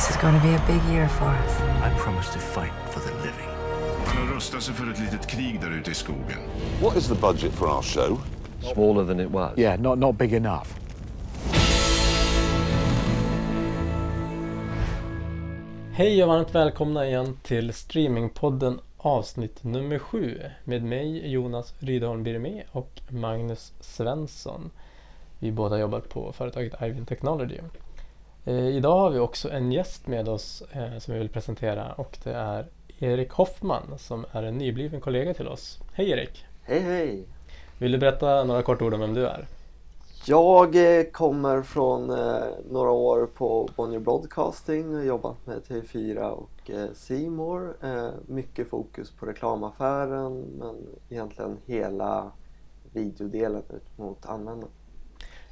This is going to be a big year for us. I promise to fight for the living. Han har rustat sig för ett litet krig där ute i skogen. What is the budget for our show? Smaller than it was. Yeah, not, not big enough. Hej och varmt välkomna igen till Streamingpodden avsnitt nummer sju med mig Jonas Rydholm Birmé och Magnus Svensson. Vi båda jobbar på företaget Ivin Technology. Eh, idag har vi också en gäst med oss eh, som vi vill presentera och det är Erik Hoffman som är en nybliven kollega till oss. Hej Erik! Hej hej! Vill du berätta några korta ord om vem du är? Jag eh, kommer från eh, några år på Bonnier Broadcasting och jobbat med TV4 och eh. Eh, mycket fokus på reklamaffären men egentligen hela videodelen ut mot användarna.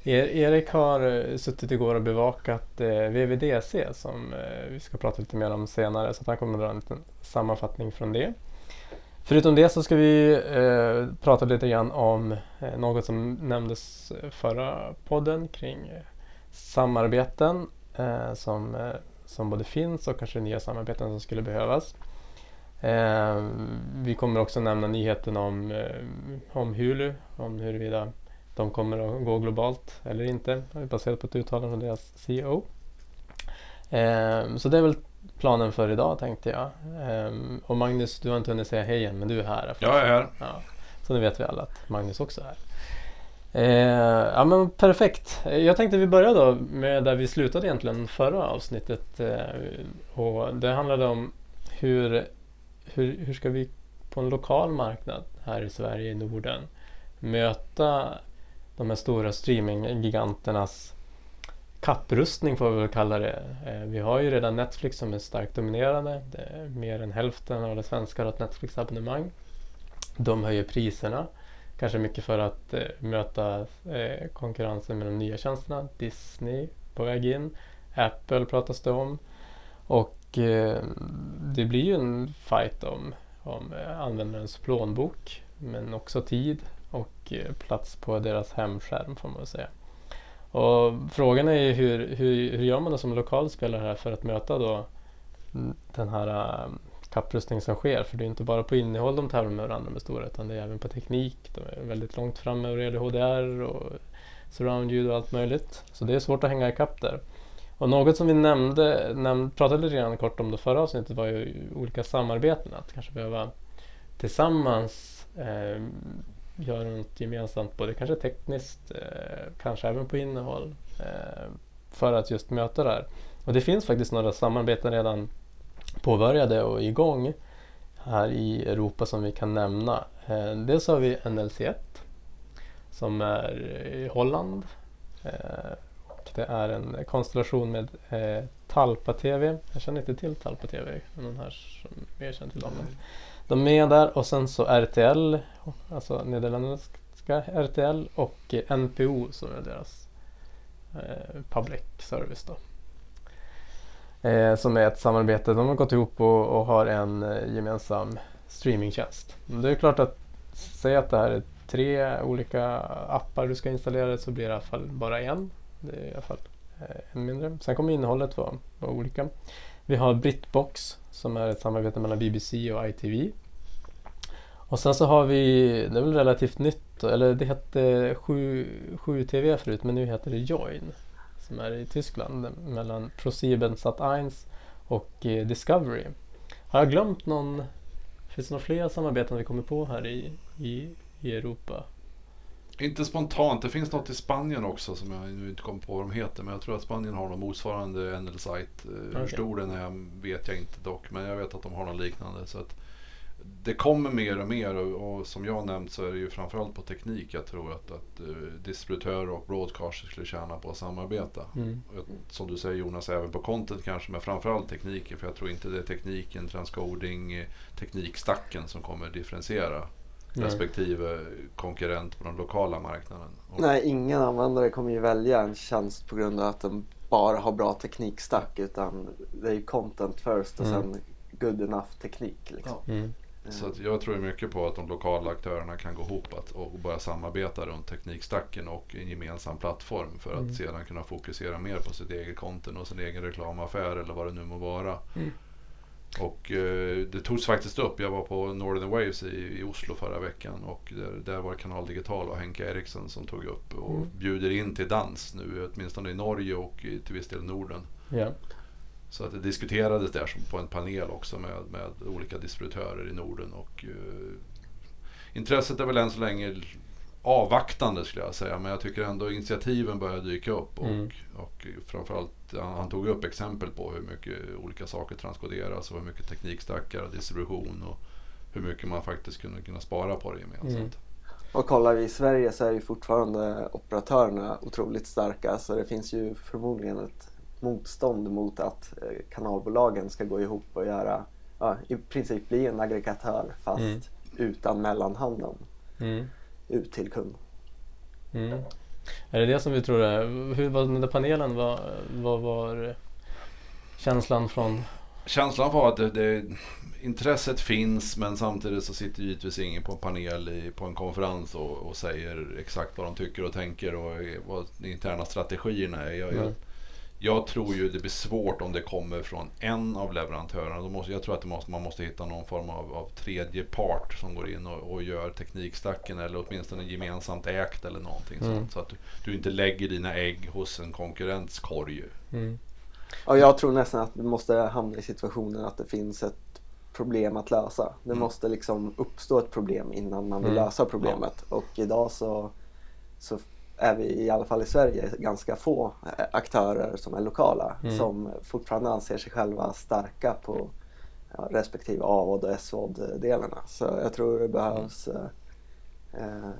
Erik har eh, suttit igår och bevakat eh, VVDC som eh, vi ska prata lite mer om senare så att han kommer att dra en liten sammanfattning från det. Förutom det så ska vi eh, prata lite grann om eh, något som nämndes förra podden kring eh, samarbeten som, som både finns och kanske nya samarbeten som skulle behövas. Vi kommer också nämna nyheten om, om Hulu, om huruvida de kommer att gå globalt eller inte baserat på ett uttalande från deras CEO. Eh, så det är väl planen för idag tänkte jag. Ehm, och Magnus, du har inte hunnit säga hej än men du är här. Jag är här. Ja, så nu vet vi alla att Magnus också är här. Eh, ja men perfekt. Jag tänkte vi börjar då med där vi slutade egentligen förra avsnittet. Eh, och det handlade om hur, hur, hur ska vi på en lokal marknad här i Sverige, i Norden, möta de här stora streaminggiganternas kapprustning får vi väl kalla det. Eh, vi har ju redan Netflix som är starkt dominerande. Det är mer än hälften av det svenskar har ett Netflix-abonnemang. De höjer priserna. Kanske mycket för att eh, möta eh, konkurrensen med de nya tjänsterna. Disney på väg in. Apple pratas det om. Och eh, det blir ju en fight om, om eh, användarens plånbok. Men också tid och eh, plats på deras hemskärm får man väl säga. Och frågan är ju hur, hur, hur gör man då som lokal spelare här för att möta då den här eh, kapprustning som sker? För det är inte bara på innehåll de tävlar med varandra med stora utan det är även på teknik. De är väldigt långt framme vad det HDR och surroundljud och allt möjligt. Så det är svårt att hänga ikapp där. Och något som vi nämnde, nämnde pratade lite grann kort om det förra avsnittet var ju olika samarbeten. Att kanske behöva tillsammans eh, göra något gemensamt, både kanske tekniskt, eh, kanske även på innehåll, eh, för att just möta det här. Och det finns faktiskt några samarbeten redan påbörjade och igång här i Europa som vi kan nämna. Eh, dels har vi NLC1 som är i Holland. Eh, och det är en konstellation med eh, Talpa TV. Jag känner inte till Talpa TV, någon här som mer känd till dem? Mm. De är med där och sen så RTL, alltså nederländska RTL och NPO som är deras eh, public service då. Eh, som är ett samarbete. De har gått ihop och, och har en eh, gemensam streamingtjänst. Det är klart att säga att det här är tre olika appar du ska installera så blir det i alla fall bara en. Det är i alla fall eh, en mindre. Sen kommer innehållet vara, vara olika. Vi har Britbox som är ett samarbete mellan BBC och ITV. Och sen så har vi, det är väl relativt nytt, eller det hette 7TV förut men nu heter det Join. Som är i Tyskland mellan ProSieben Sat1 och eh, Discovery. Har jag glömt någon, finns det några fler samarbeten vi kommer på här i, i, i Europa? Inte spontant, det finns något i Spanien också som jag nu inte kommer på vad de heter. Men jag tror att Spanien har något motsvarande NL-site. Eh, Hur Okej. stor den är vet jag inte dock. Men jag vet att de har något liknande. Så att det kommer mer och mer och, och som jag nämnt så är det ju framförallt på teknik jag tror att, att uh, distributörer och broadcasters skulle tjäna på att samarbeta. Mm. Som du säger Jonas, även på content kanske, men framförallt tekniken. För jag tror inte det är tekniken, transcoding, eh, teknikstacken som kommer differentiera Nej. respektive konkurrent på den lokala marknaden. Och Nej, ingen användare kommer ju välja en tjänst på grund av att de bara har bra teknikstack utan det är ju content first och Mm. sen good enough teknik. Liksom. Mm. Så att jag tror mycket på att de lokala aktörerna kan gå ihop att, och börja samarbeta runt teknikstacken och en gemensam plattform för att Mm. sedan kunna fokusera mer på sitt eget content och sin egen reklamaffär eller vad det nu må vara. Mm. Och eh, det togs faktiskt upp. Jag var på Northern Waves i, i Oslo förra veckan och där, där var Kanal Digital och Henke Eriksson som tog upp och Mm. bjuder in till dans nu, åtminstone i Norge och i, till viss del Norden. Ja. Så att det diskuterades där som på en panel också med, med olika distributörer i Norden. Och, eh, intresset är väl än så länge avvaktande skulle jag säga. Men jag tycker ändå initiativen börjar dyka upp. Och, Mm. och framförallt, han, han tog upp exempel på hur mycket olika saker transkoderas och hur mycket teknikstackar och distribution och hur mycket man faktiskt kunde kunna spara på det gemensamt. Mm. Och kollar vi i Sverige så är ju fortfarande operatörerna otroligt starka så det finns ju förmodligen ett motstånd mot att eh, kanalbolagen ska gå ihop och göra, ja, i princip bli en aggregatör fast Mm. utan mellanhanden Mm. ut till kund. Mm. Är det det som vi tror är, hur var den där panelen, vad, vad var känslan från Känslan var att det, det, intresset finns men samtidigt så sitter givetvis ingen på en panel i, på en konferens och, och säger exakt vad de tycker och tänker och vad de interna strategierna är. Jag, Mm. jag tror ju det blir svårt om det kommer från en av leverantörerna. Då måste, jag tror att det måste, man måste hitta någon form av, av tredje part som går in och, och gör teknikstacken eller åtminstone gemensamt ägt eller någonting Mm. sånt. Så att du, du inte lägger dina ägg hos en konkurrents korg. mm. Och jag tror nästan att vi måste hamna i situationen att det finns ett problem att lösa. Det Mm. måste liksom uppstå ett problem innan man vill Mm. lösa problemet. Och idag så, så är vi i alla fall i Sverige ganska få eh, aktörer som är lokala Mm. som fortfarande anser sig själva starka på ja, respektive AVOD och SVOD-delarna. Så jag tror det behövs eh, eh,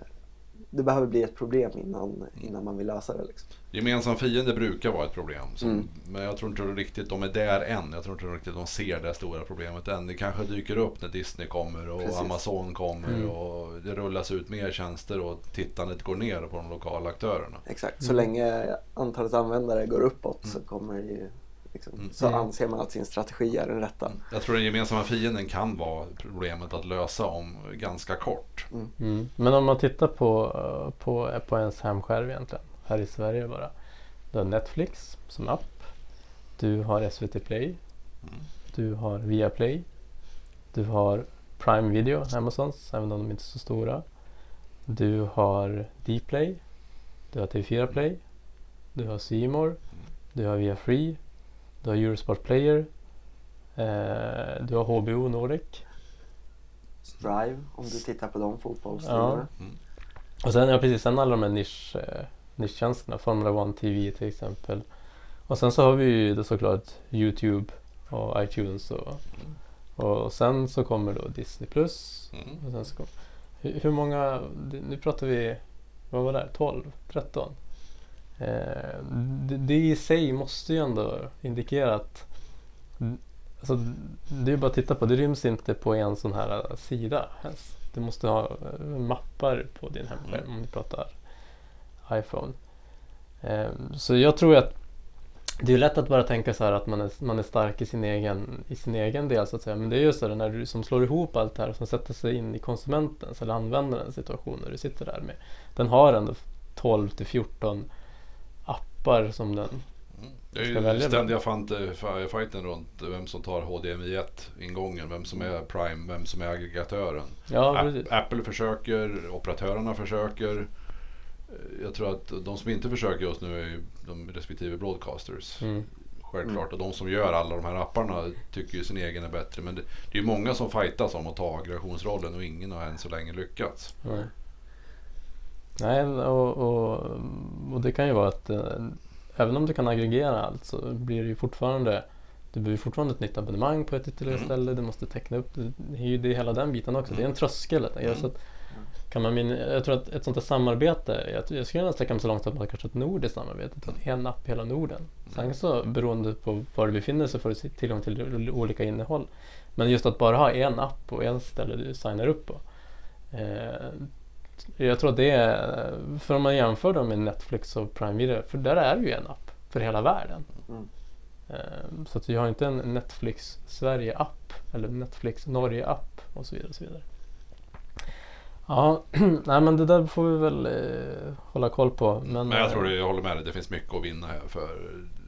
det behöver bli ett problem innan, innan man vill lösa det. Liksom. Gemensam fiende brukar vara ett problem. Så, Mm. Men jag tror inte riktigt de är där än. Jag tror inte riktigt de ser det stora problemet än. Det kanske dyker upp när Disney kommer och Precis. Amazon kommer Mm. och det rullas ut mer tjänster och tittandet går ner på de lokala aktörerna. Exakt, så Mm. länge antalet användare går uppåt så kommer ju liksom, Mm. så Mm. anser man att sin strategi är den rätta. Jag tror den gemensamma fienden kan vara problemet att lösa om ganska kort. Mm. Men om man tittar på, eh, på, på ens hemskärv egentligen, här i Sverige bara. Du har Netflix som app. Du har SVT Play. Mm. Du har Viaplay. Du har Prime Video, Amazons, även om de inte är så stora. Du har Dplay. Du har TV4 Play. Du har More. Du har Via Free. Du har Eurosport Player. Eh, du har HBO Nordic. Strive, om du tittar på de fotbollsstreamarna. Och sen, ja precis, sen alla de här nisch, eh, nischtjänsterna, Formula One TV till exempel. Och sen så har vi ju då såklart Youtube och iTunes och, och sen så kommer då Disney Plus. Mm. Och sen så kom, hur, hur många, nu pratar vi, vad var det, 12, 13? Eh, det, det i sig måste ju ändå indikera att Alltså, det är bara att titta på, det ryms inte på en sån här eh, sida ens. Du måste ha eh, mappar på din hemskärm om du pratar iPhone. Så jag tror att det är lätt att bara tänka så här att man är, man är stark i sin, egen, i sin egen del så att säga. Men det är just det när du som slår ihop allt det här som sätter sig in i konsumentens eller användarens situation när du sitter där med. Den har ändå 12 till 14 appar som den Det är ju välja ständiga fighten runt vem som tar HDMI 1 ingången, vem som är Prime, vem som är aggregatören. Ja, App-. Apple försöker, operatörerna försöker. Eh, Jag tror att de som inte försöker just nu är de respektive broadcasters. Mm. Självklart. Och de som gör alla de här apparna tycker ju sin egen är bättre. Men det, det är ju många som fightas om att ta aggregationsrollen och ingen har än så länge lyckats. Nej, Nej och, och, och det kan ju vara att eh, även om du kan aggregera allt så blir det ju fortfarande du behöver fortfarande ett nytt abonnemang på ett ytterligare Mm. ställe. Du måste teckna upp. Det är ju det hela den biten också. Det är en tröskel. helt enkelt. Mm. Så att, kan man min, jag tror att ett sånt här samarbete, jag, jag skulle gärna sträcka mig så långt att man kanske ett nordiskt samarbete. Att en app hela Norden. Sen så beroende på var du befinner dig så får du tillgång till olika innehåll. Men just att bara ha en app och en ställe du signar upp på. Eh, jag tror att det är, för om man jämför dem med Netflix och Prime Video, för där är det ju en app för hela världen. Mm. Eh, så att vi har inte en Netflix Sverige-app eller Netflix Norge-app och så vidare. Och så vidare. Ja, nej men det där får vi väl eh, hålla koll på. Men, Men jag tror eh, det, jag håller med dig, det finns mycket att vinna här för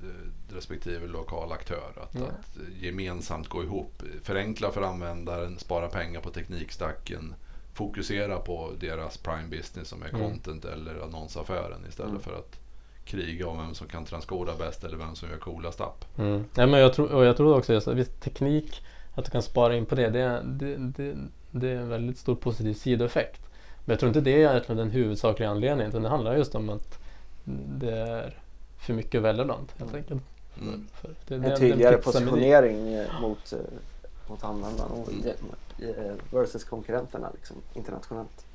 eh, respektive lokal aktör. Att, Ja. att gemensamt gå ihop, förenkla för användaren, spara pengar på teknikstacken, fokusera på deras prime business som är Mm. content eller annonsaffären istället Mm. för att kriga om vem som kan transkoda bäst eller vem som gör coolast app. Mm. Nej, men jag, tror, och jag tror också just att visst, teknik, att du kan spara in på det, det, det, det, det är en väldigt stor positiv sidoeffekt. Men jag tror inte det är egentligen den huvudsakliga anledningen utan det handlar just om att det är för mycket att välja bland helt enkelt. Mm. Det är En tydligare positionering mot, eh, mot användaren och eh, versus konkurrenterna liksom, internationellt.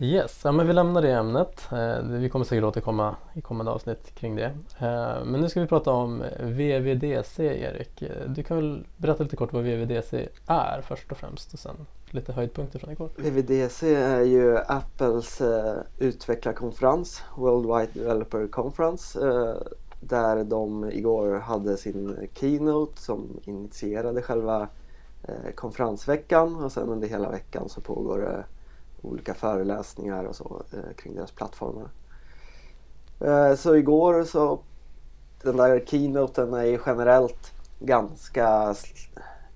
Yes, ja, men vi lämnar det ämnet. Eh, vi kommer säkert återkomma i kommande avsnitt kring det. Eh, men nu ska vi prata om VVDC, Erik. Du kan väl berätta lite kort vad VVDC är först och främst och sen lite höjdpunkter från igår. VVDC är ju Apples utvecklarkonferens, Worldwide Developer Conference, där de igår hade sin keynote som initierade själva konferensveckan och sen under hela veckan så pågår det olika föreläsningar och så eh, kring deras plattformar. Eh, så igår så, den där keynoten är ju generellt ganska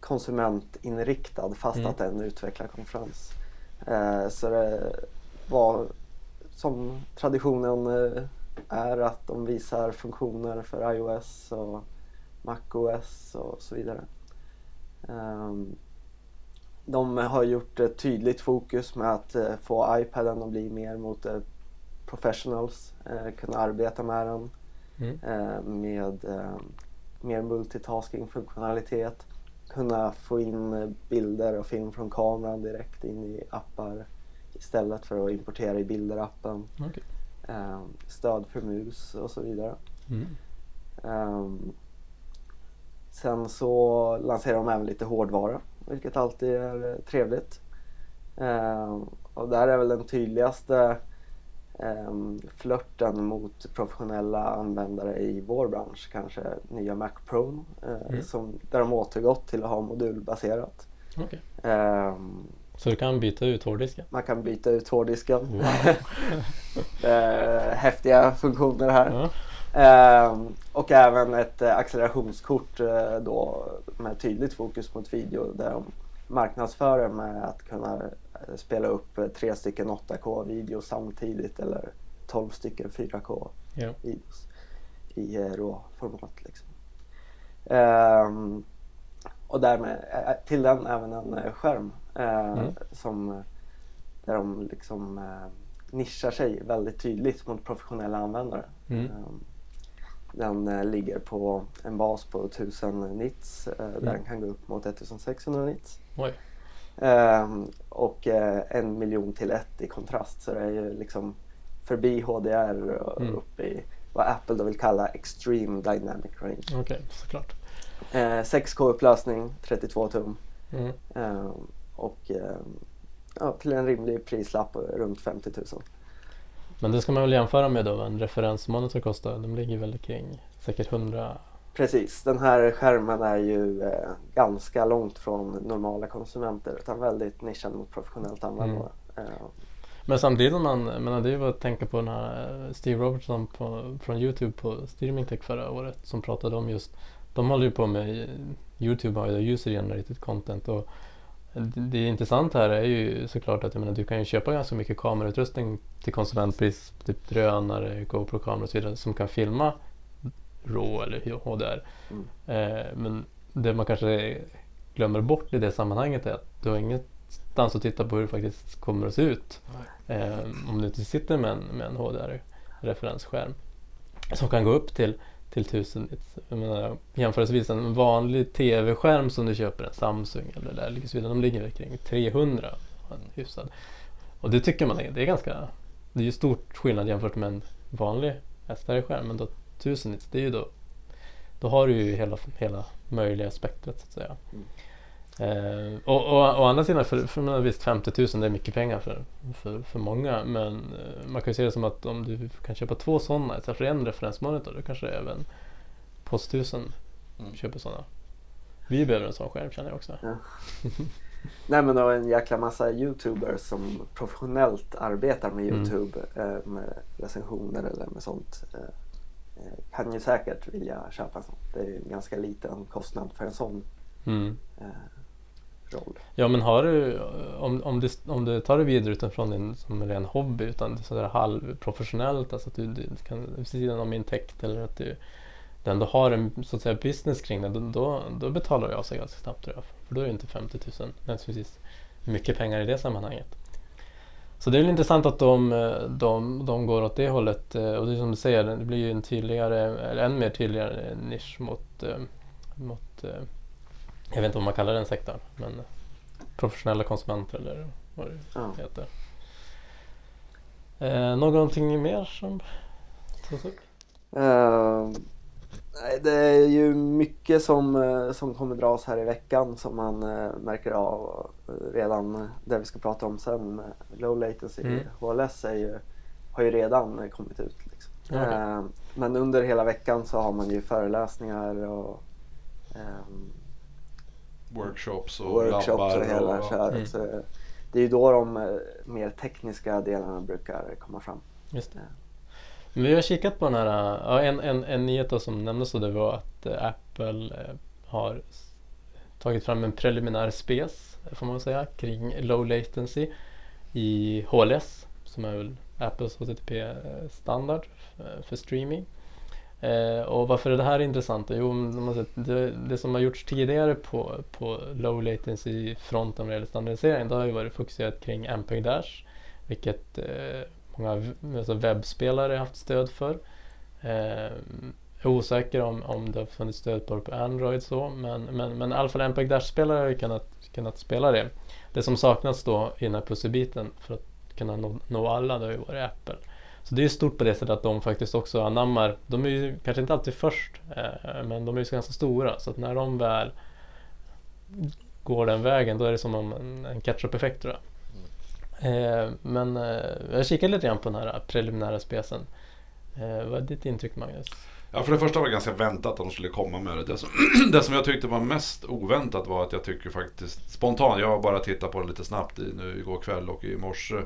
konsumentinriktad fast Mm. att det är en utvecklarkonferens. Eh, så det var som traditionen eh, är att de visar funktioner för iOS och MacOS och så vidare. Ehm, de har gjort ett tydligt fokus med att eh, få iPaden att bli mer mot eh, professionals, eh, kunna arbeta med den Mm. med mer multitasking-funktionalitet, kunna få in bilder och film från kameran direkt in i appar istället för att importera i bilderappen. Okej. Eh, stöd för mus och så vidare. Mm. Ehm, sen så lanserar de även lite hårdvara, vilket alltid är eh, trevligt. Ehm, och där är väl den tydligaste um, flörten mot professionella användare i vår bransch kanske nya Mac Pro eh, Mm. som, där de återgått till att ha modulbaserat. Okej. Ehm, Så du kan byta ut hårddisken? man kan byta ut hårddisken. Wow. Eh, häftiga funktioner här. Ja. Ehm, och även ett eh, accelerationskort eh, då med tydligt fokus mot video där de marknadsför det med att kunna eh, spela upp tre stycken 8K-videos samtidigt eller 12 stycken 4K-videos Ja. i råformat. Liksom. Ehm, och därmed till den även en skärm eh, Mm. som, där de liksom eh, nischar sig väldigt tydligt mot professionella användare. Mm. Ehm, Den eh, ligger på en bas på 1000 nits eh, där den kan gå upp mot 1600 nits. Oj. Ehm, och eh, en miljon till ett i kontrast så det är ju liksom förbi HDR och Mm. upp i vad Apple då vill kalla Extreme Dynamic Range. Okej, såklart. Eh, 6K-upplösning, 32 tum Mm. ehm, och ehm, ja, till en rimlig prislapp runt 50 000. Men det ska man väl jämföra med då en referensmonitor kostar. De ligger väl kring säkert 100 Precis, den här skärmen är ju eh, ganska långt från normala konsumenter utan väldigt nischad mot professionellt användare. Eh, Men samtidigt om man, menar det är ju bara att tänka på den här eh, Steve Robertson på, från Youtube på Streaming Tech förra året som pratade om just De håller ju på med Youtube har ju user generated content och det, det intressanta här är ju såklart att jag menar, du kan ju köpa ganska mycket kamerautrustning till konsumentpris, typ drönare, GoPro-kameror och så vidare som kan filma RAW eller HDR. Mm. Eh, men det man kanske glömmer bort i det sammanhanget är att du har ingenstans att titta på hur det faktiskt kommer att se ut. Eh, om du inte sitter med en, med en HDR-referensskärm som kan gå upp till, till 1000 nits. Jag menar, jämförelsevis en vanlig TV-skärm som du köper, en Samsung eller där, vidare, de ligger kring 300. En hyfsad. Och det tycker man är, det är ganska, det är ju stort skillnad jämfört med en vanlig SDR-skärm. Men då 1000 nits, det är ju då, då har du ju hela, hela möjliga spektrat så att säga. Eh, och, och å andra sidan, för, för visst 50 000 det är mycket pengar för, för, för många. Men eh, man kan ju se det som att om du kan köpa två sådana istället för en referensmonitor. Då kanske även på 1000 Mm. köper sådana. Vi behöver en sån skärm känner jag också. Ja. Nej men det var en jäkla massa youtubers som professionellt arbetar med Mm. youtube eh, med recensioner eller med sånt. Eh, eh, kan ju säkert vilja köpa en sån. Det är ju en ganska liten kostnad för en sån Mm roll. Ja men har du, om, om, du, om du tar det vidare utifrån din som ren hobby utan sådär halvprofessionellt, alltså att du, du kan vid sidan om intäkt eller att du, du ändå har en så att säga business kring det, då, då, då betalar det av sig ganska snabbt tror jag. För då är det inte 50 000 nödvändigtvis mycket pengar i det sammanhanget. Så det är väl intressant att de, de, de går åt det hållet eh, och det är som du säger, det blir ju en tydligare, eller än mer tydligare nisch mot, eh, mot eh, jag vet inte vad man kallar den sektorn, men professionella konsumenter eller vad det Ja. heter. Eh, någonting mer som tas upp? Nej, det är ju mycket som, eh, som kommer dras här i veckan som man eh, märker av redan. Det vi ska prata om sen low latency Mm. HLS ju, har ju redan kommit ut. Liksom. Okej. Eh, men under hela veckan så har man ju föreläsningar och ehm, Workshops och workshops labbar. och hela och, köret. Mm. Så det är ju då de eh, mer tekniska delarna brukar komma fram. Just det. Ja. Men vi har kikat på den här, ja, en, en, en nyhet som nämndes det var att eh, Apple eh, har tagit fram en preliminär spes, får man säga, kring low latency i HLS som är väl Apples HTTP-standard eh, för streaming. Eh, och varför är det här intressant? Jo, man det, det som har gjorts tidigare på, på low latency-fronten vad gäller standardisering, det har ju varit fokuserat kring MPEG Dash, vilket eh, många alltså webbspelare har haft stöd för. Eh, jag är osäker om, om det har funnits stöd på på Android så, men, men, men i alla fall MPEG Dash-spelare har ju kunnat, kunnat spela det. Det som saknas då i den här pusselbiten för att kunna nå, nå alla, det har ju varit Apple. Så det är stort på det sättet att de faktiskt också anammar, de är ju kanske inte alltid först, eh, men de är ju ganska stora så att när de väl går den vägen då är det som om en, en catch-up-effekt tror jag. Eh, men eh, jag kikade lite grann på den här preliminära spesen. Eh, vad är ditt intryck Magnus? Ja, för det första var det ganska väntat att de skulle komma med det. Det som, det som jag tyckte var mest oväntat var att jag tycker faktiskt spontant, jag har bara tittat på det lite snabbt i, nu igår kväll och i morse.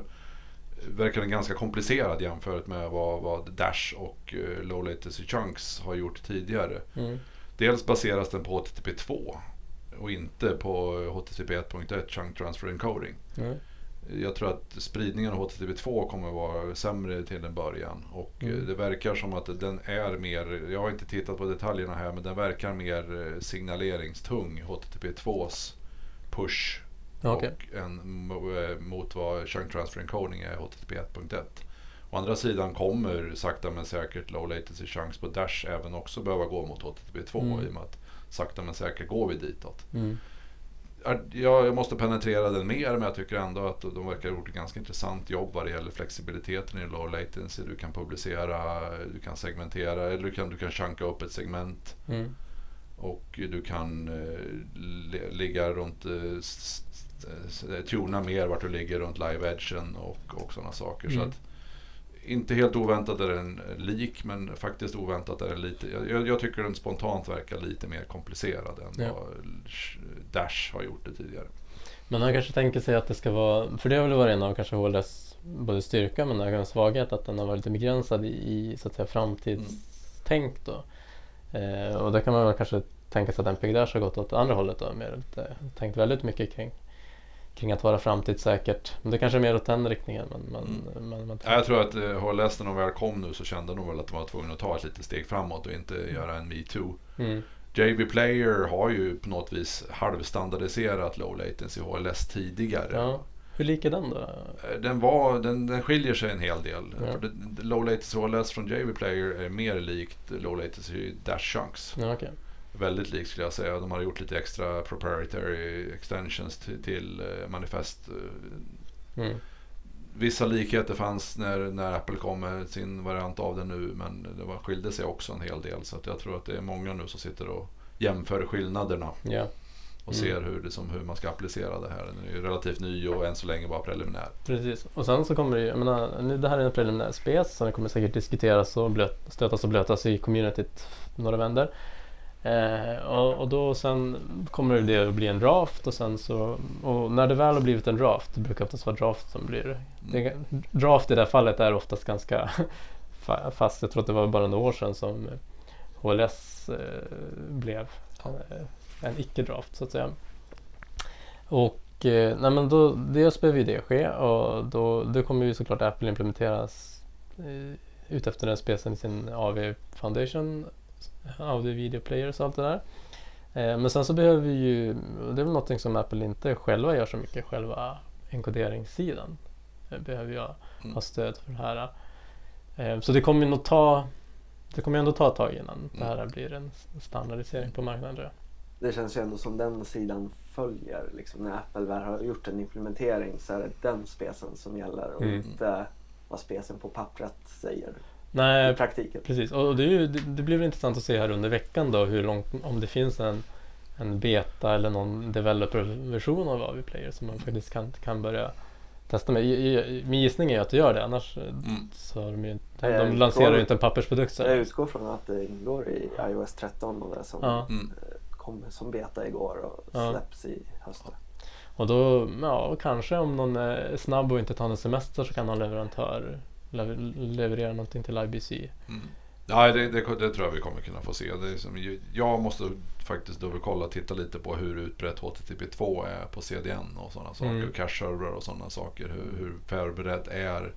Verkar den ganska komplicerad jämfört med vad, vad Dash och eh, Low Latency Chunks har gjort tidigare. Mm. Dels baseras den på HTTP 2 och inte på HTTP 1.1 Chunk Transfer Encoding. Mm. Jag tror att spridningen av HTTP2 kommer vara sämre till en början. Och Mm. eh, det verkar som att den är mer, jag har inte tittat på detaljerna här, men den verkar mer eh, signaleringstung, HTTP2s push. Okej. Och en, eh, mot vad Chunk Transfer Encoding är HTTP 1.1. Å andra sidan kommer sakta men säkert Low Latency Chunks på Dash även också behöva gå mot HTTP2 Mm. i och med att sakta men säkert går vi ditåt. Mm. Ja, Jag måste penetrera den mer men jag tycker ändå att de verkar ha gjort ett ganska intressant jobb vad det gäller flexibiliteten i low latency. Du kan publicera, du kan segmentera eller du kan, du kan chunka upp ett segment Mm. och du kan eh, li- ligga runt, eh, tuna mer vart du ligger runt live edgen och, och sådana saker. Så Mm. att, inte helt oväntat är den lik men faktiskt oväntat är den lite, jag- jag, tycker den spontant verkar lite mer komplicerad än Ja. vad Dash har gjort det tidigare. Men han kanske tänker sig att det ska vara, för det har väl varit en av kanske HLS både styrka men även svaghet att den har varit lite begränsad i, så att säga framtidstänk då. Eh, och då kan man väl kanske tänka sig att MPEG Dash har gått åt andra hållet då, mer lite, tänkt väldigt mycket kring, kring att vara framtidssäkert. Men det kanske är mer åt den riktningen. Men, men, men, men, Ja, Jag tror att eh, HLS när de väl kom nu så kände de väl att de var tvungna att ta ett litet steg framåt och inte göra en metoo. mm, JB Player har ju på något vis halvstandardiserat low latency HLS tidigare. ja. Hur lik är den då? Eh, Den, var, den, den skiljer sig en hel del. Ja. Low latency HLS från JB Player är mer likt low latency Dash Chunks. Ja, okej. Väldigt likt skulle jag säga. De har gjort lite extra proprietary extensions till, till eh, manifest. eh, Mm. Vissa likheter fanns när, när Apple kom med sin variant av det nu men det var, skilde sig också en hel del. Så att jag tror att det är många nu som sitter och jämför skillnaderna Ja, och Mm. ser hur, det, som, hur man ska applicera det här. Den är ju relativt ny och än så länge bara preliminär. precis. Och sen så kommer det ju, jag menar, nu, det här är en preliminär spes så den kommer säkert diskuteras och blöt, stötas och blötas i communityt några vänder. Eh, och, och då sen kommer det att bli en draft och sen så och när det väl har blivit en draft, det brukar oftast vara draft som blir det. Draft i det här fallet är oftast ganska fa- fast. Jag tror att det var bara några år sedan som HLS eh, blev eh, en icke-draft så att säga. Och eh, nej, men då, dels behöver ju det ske och då, då kommer ju såklart Apple implementeras eh, ut efter den specen i sin AV Foundation, Audio Video Players och allt det där. Eh, men sen så behöver vi ju, det är väl någonting som Apple inte själva gör så mycket, själva enkoderingssidan. Eh, behöver jag Mm. ha stöd för det här. Eh, så det kommer ju nog ta, det kommer ju ändå ta ett tag innan det här blir en standardisering på marknaden. tror jag. Det känns ju ändå som den sidan följer. Liksom, när Apple väl har gjort en implementering så är det den specen som gäller och Mm. inte vad specen på pappret säger i Nej, praktiken. Precis, och det, är ju, det, det blir väl intressant att se här under veckan då hur långt, om det finns en, en beta eller någon developer-version av AV-player som man faktiskt kan, kan börja testa med. I- i- Min gissning är att det gör det, annars eh, Mm. så har de ju de lanserar ju inte en pappersprodukt så. Jag utgår från att det ingår i iOS 13 och det som Ja. Mm. eh, kom som beta igår och Ja. släpps i höst. Och då, ja, kanske om någon är snabb och inte tar någon semester så kan någon leverantör lever, leverera någonting till IBC. Mm. Nej, det, det, det tror jag vi kommer kunna få se. Det är som, ju- jag måste faktiskt dubbelkolla och titta lite på hur utbrett HTTP2 är på CDN och sådana saker. Mm. Cache-servrar och sådana saker. Hur, hur förberedd är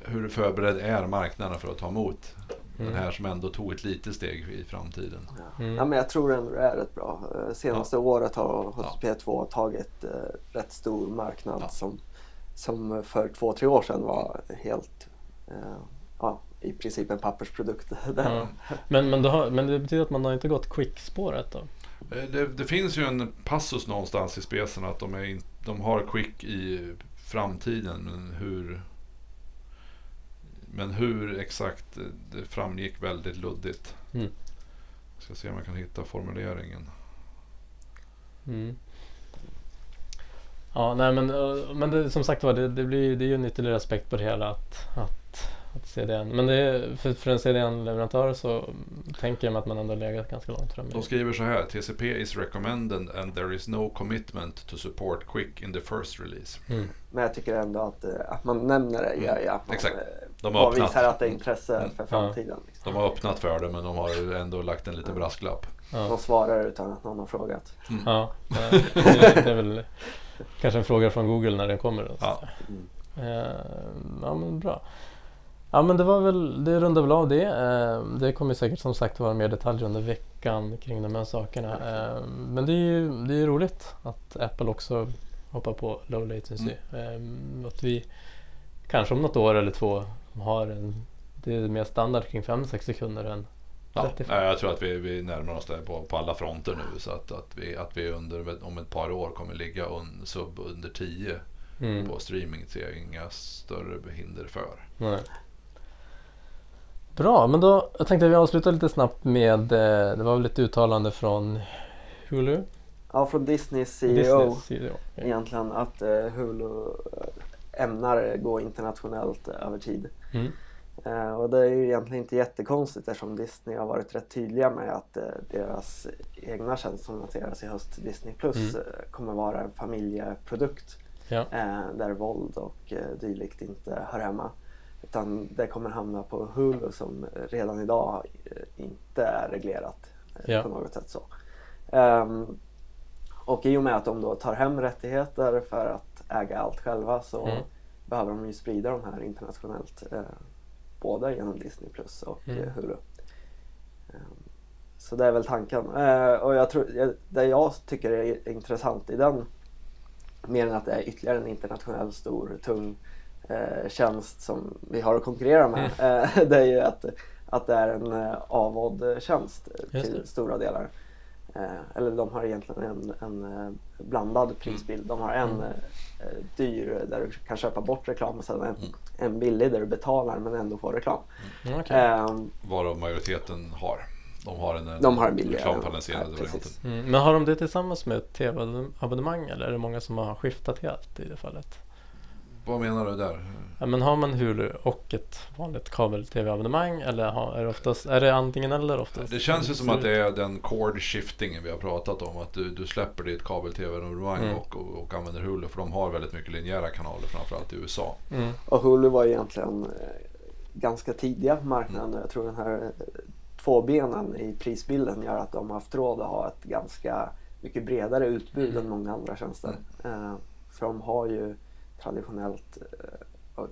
hur förberedd är marknaden för att ta emot Mm. den här som ändå tog ett litet steg i framtiden. Ja. Mm. Ja, men jag tror ändå det är rätt bra. Eh, Senaste året har HTTP2 tagit eh, rätt stor marknad Ja. som, som för två, tre år sedan var helt eh, ja, i princip en pappersprodukt. Där. Ja. Men, men, det har, men det betyder att man har inte gått quick-spåret då? Eh, Det, det finns ju en passus någonstans i specen att de, är in, de har quick i framtiden. Men hur, men hur exakt, eh, det framgick väldigt luddigt. Mm. Ska se om jag kan hitta formuleringen. Mm. Ja, nej men, eh, men det, som sagt var, det, det, blir, det är ju en ytterligare aspekt på det hela att, att, att CDN. Men det är, för, för en CDN-leverantör så tänker jag mig att man ändå legat ganska långt framme. De skriver så här. TCP is recommended and there is no commitment to support quick in the first release. Mm. Men jag tycker ändå att, eh, att man nämner det gör ju att man Exakt. eh, De har öppnat. visar att det är intresse Mm. för framtiden. Liksom. De har öppnat för det men de har ändå lagt en liten brasklapp. Ja, De svarar utan att någon har frågat. ja, det, det är väl kanske en fråga från Google när den kommer. Ja. Eh, ja men bra. Ja men det var väl, det rundar väl av det. Eh, det kommer säkert som sagt vara mer detaljer under veckan kring de här sakerna. Eh, men det är ju det är roligt att Apple också hoppar på low latency. Eh, att vi kanske om något år eller två har en, det är mer standard kring 5-6 sekunder än Ja, 35. nej, jag tror att vi, vi närmar oss det på, på alla fronter nu. Så att, att, vi, att vi under, om ett par år kommer ligga un, sub under 10 Mm. på streaming ser jag inga större hinder för. Nej. Bra, men då jag tänkte att vi avslutar lite snabbt med, eh, det var väl ett uttalande från Hulu? Ja, från Disneys CEO Disneys CEO. egentligen att eh, Hulu eh, ämnar gå internationellt över tid. Mm. Eh, och det är ju egentligen inte jättekonstigt eftersom Disney har varit rätt tydliga med att eh, deras egna tjänst som lanseras i höst, Disney Plus, Mm. eh, kommer vara en familjeprodukt Ja. eh, där våld och dylikt inte hör hemma. Utan det kommer hamna på Hulu som redan idag inte är reglerat Ja. på något sätt. så. Ehm, och i och med att de då tar hem rättigheter för att äga allt själva så Mm. behöver de ju sprida de här internationellt. Eh, både genom Disney Plus och Mm. eh, Hulu. Ehm, så det är väl tanken. Eh, och jag tror, det jag tycker är intressant i den, mer än att det är ytterligare en internationell stor tung eh, tjänst som vi har att konkurrera med. Mm. Det är ju att, att det är en eh, avådd tjänst till stora delar. Eh, eller de har egentligen en, en blandad prisbild. De har en Mm. dyr där du kan köpa bort reklam och sen en, Mm. En billig där du betalar men ändå får reklam. Mm, okej. Ehm, Varav majoriteten har. De har en, De har en billigare. reklamfinansierad Ja. Mm. Men har de det tillsammans med ett tv-abonnemang eller är det många som har skiftat helt i det fallet? Vad menar du där? Ja, men har man Hulu och ett vanligt kabel-tv-abonnemang eller har, är, det oftast, är det antingen eller oftast? Det känns ju som att det är den cord shiftingen vi har pratat om. Att du, du släpper ditt kabel-tv-abonnemang Mm. och, och, och använder Hulu. För de har väldigt mycket linjära kanaler framförallt i USA. Mm. Och Hulu var egentligen eh, ganska tidiga på marknaden. Jag tror den här eh, tvåbenen i prisbilden gör att de har haft råd att ha ett ganska mycket bredare utbud än många andra tjänster. Eh, för de har ju traditionellt eh,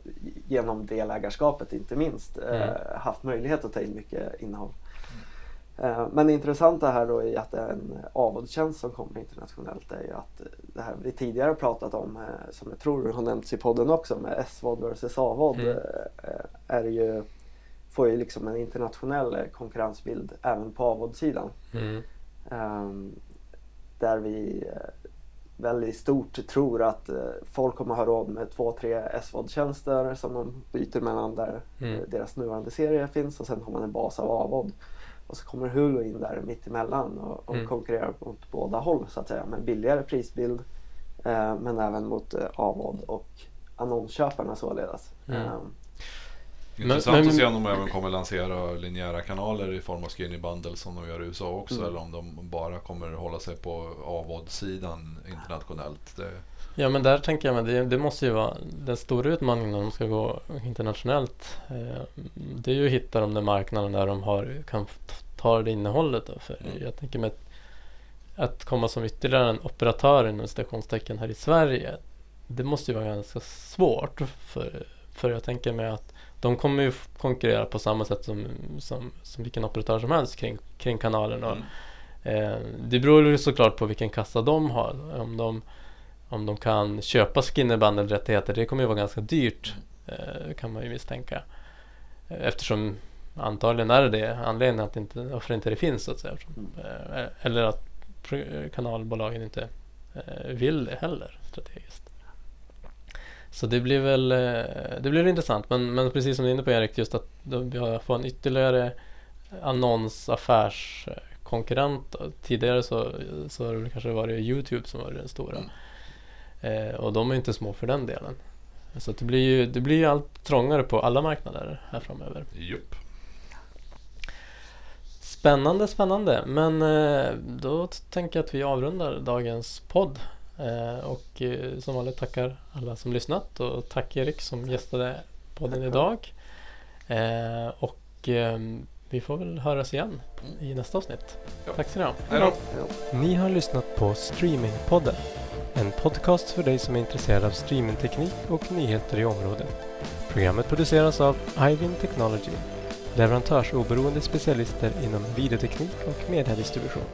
genom delägarskapet inte minst eh, Mm. haft möjlighet att ta in mycket innehåll. Eh, Men det intressanta här då i att det är en avrådstjänst som kommer internationellt är ju att det här vi tidigare pratat om, som jag tror har nämnts i podden också med SVOD versus AVOD, Mm. är ju, får ju liksom en internationell konkurrensbild även på avrådssidan. Mm. Ehm, där vi väl i stort tror att eh, folk kommer ha råd med två, tre SVOD-tjänster som de byter mellan där Mm. eh, deras nuvarande serie finns och sen har man en bas av avod. Och så kommer Hulu in där mitt emellan och, och Mm. konkurrerar mot båda håll så att säga med billigare prisbild eh, men även mot eh, avod och annonsköparna således. Mm. Men- Intressant men- att se om de även kommer lansera linjära kanaler i form av skinny bundle som de gör i USA också. Mm. Eller om de bara kommer hålla sig på avod-sidan internationellt. Det, Ja men där tänker jag men det, det måste ju vara den stora utmaningen om de ska gå internationellt. Eh, det är ju att hitta de där marknaderna där de har, kan ta det innehållet. Då. För Mm. Jag tänker mig att, komma som ytterligare en operatör inom citationstecken här i Sverige. Det måste ju vara ganska svårt. För, för jag tänker mig att de kommer ju konkurrera på samma sätt som, som, som vilken operatör som helst kring, kring kanalen. Och, Mm. Eh, det beror ju såklart på vilken kassa de har. Om de, om de kan köpa skinny eller rättigheter, det kommer ju vara ganska dyrt eh, kan man ju misstänka. Eftersom antagligen är det det anledningen att inte, varför inte det finns så att säga. Eh, eller att kanalbolagen inte eh, vill det heller strategiskt. Så det blir väl eh, det blir intressant men, men precis som du är inne på Erik just att vi får en ytterligare annonsaffärskonkurrent. Tidigare så, så har det kanske varit Youtube som var den stora. Eh, och de är inte små för den delen. Så det blir ju det blir allt trångare på alla marknader här framöver. jupp. Spännande, spännande. Men eh, då tänker jag att vi avrundar dagens podd. Eh, och eh, som vanligt tackar alla som lyssnat och tack Erik som gästade podden idag. Eh, och eh, vi får väl höras igen i nästa avsnitt. Ja. Tack så ni ha. Hej då. Ni har lyssnat på Streamingpodden. En podcast för dig som är intresserad av streamingteknik och nyheter i området. Programmet produceras av Ivin Technology, leverantörsoberoende specialister inom videoteknik och mediedistribution.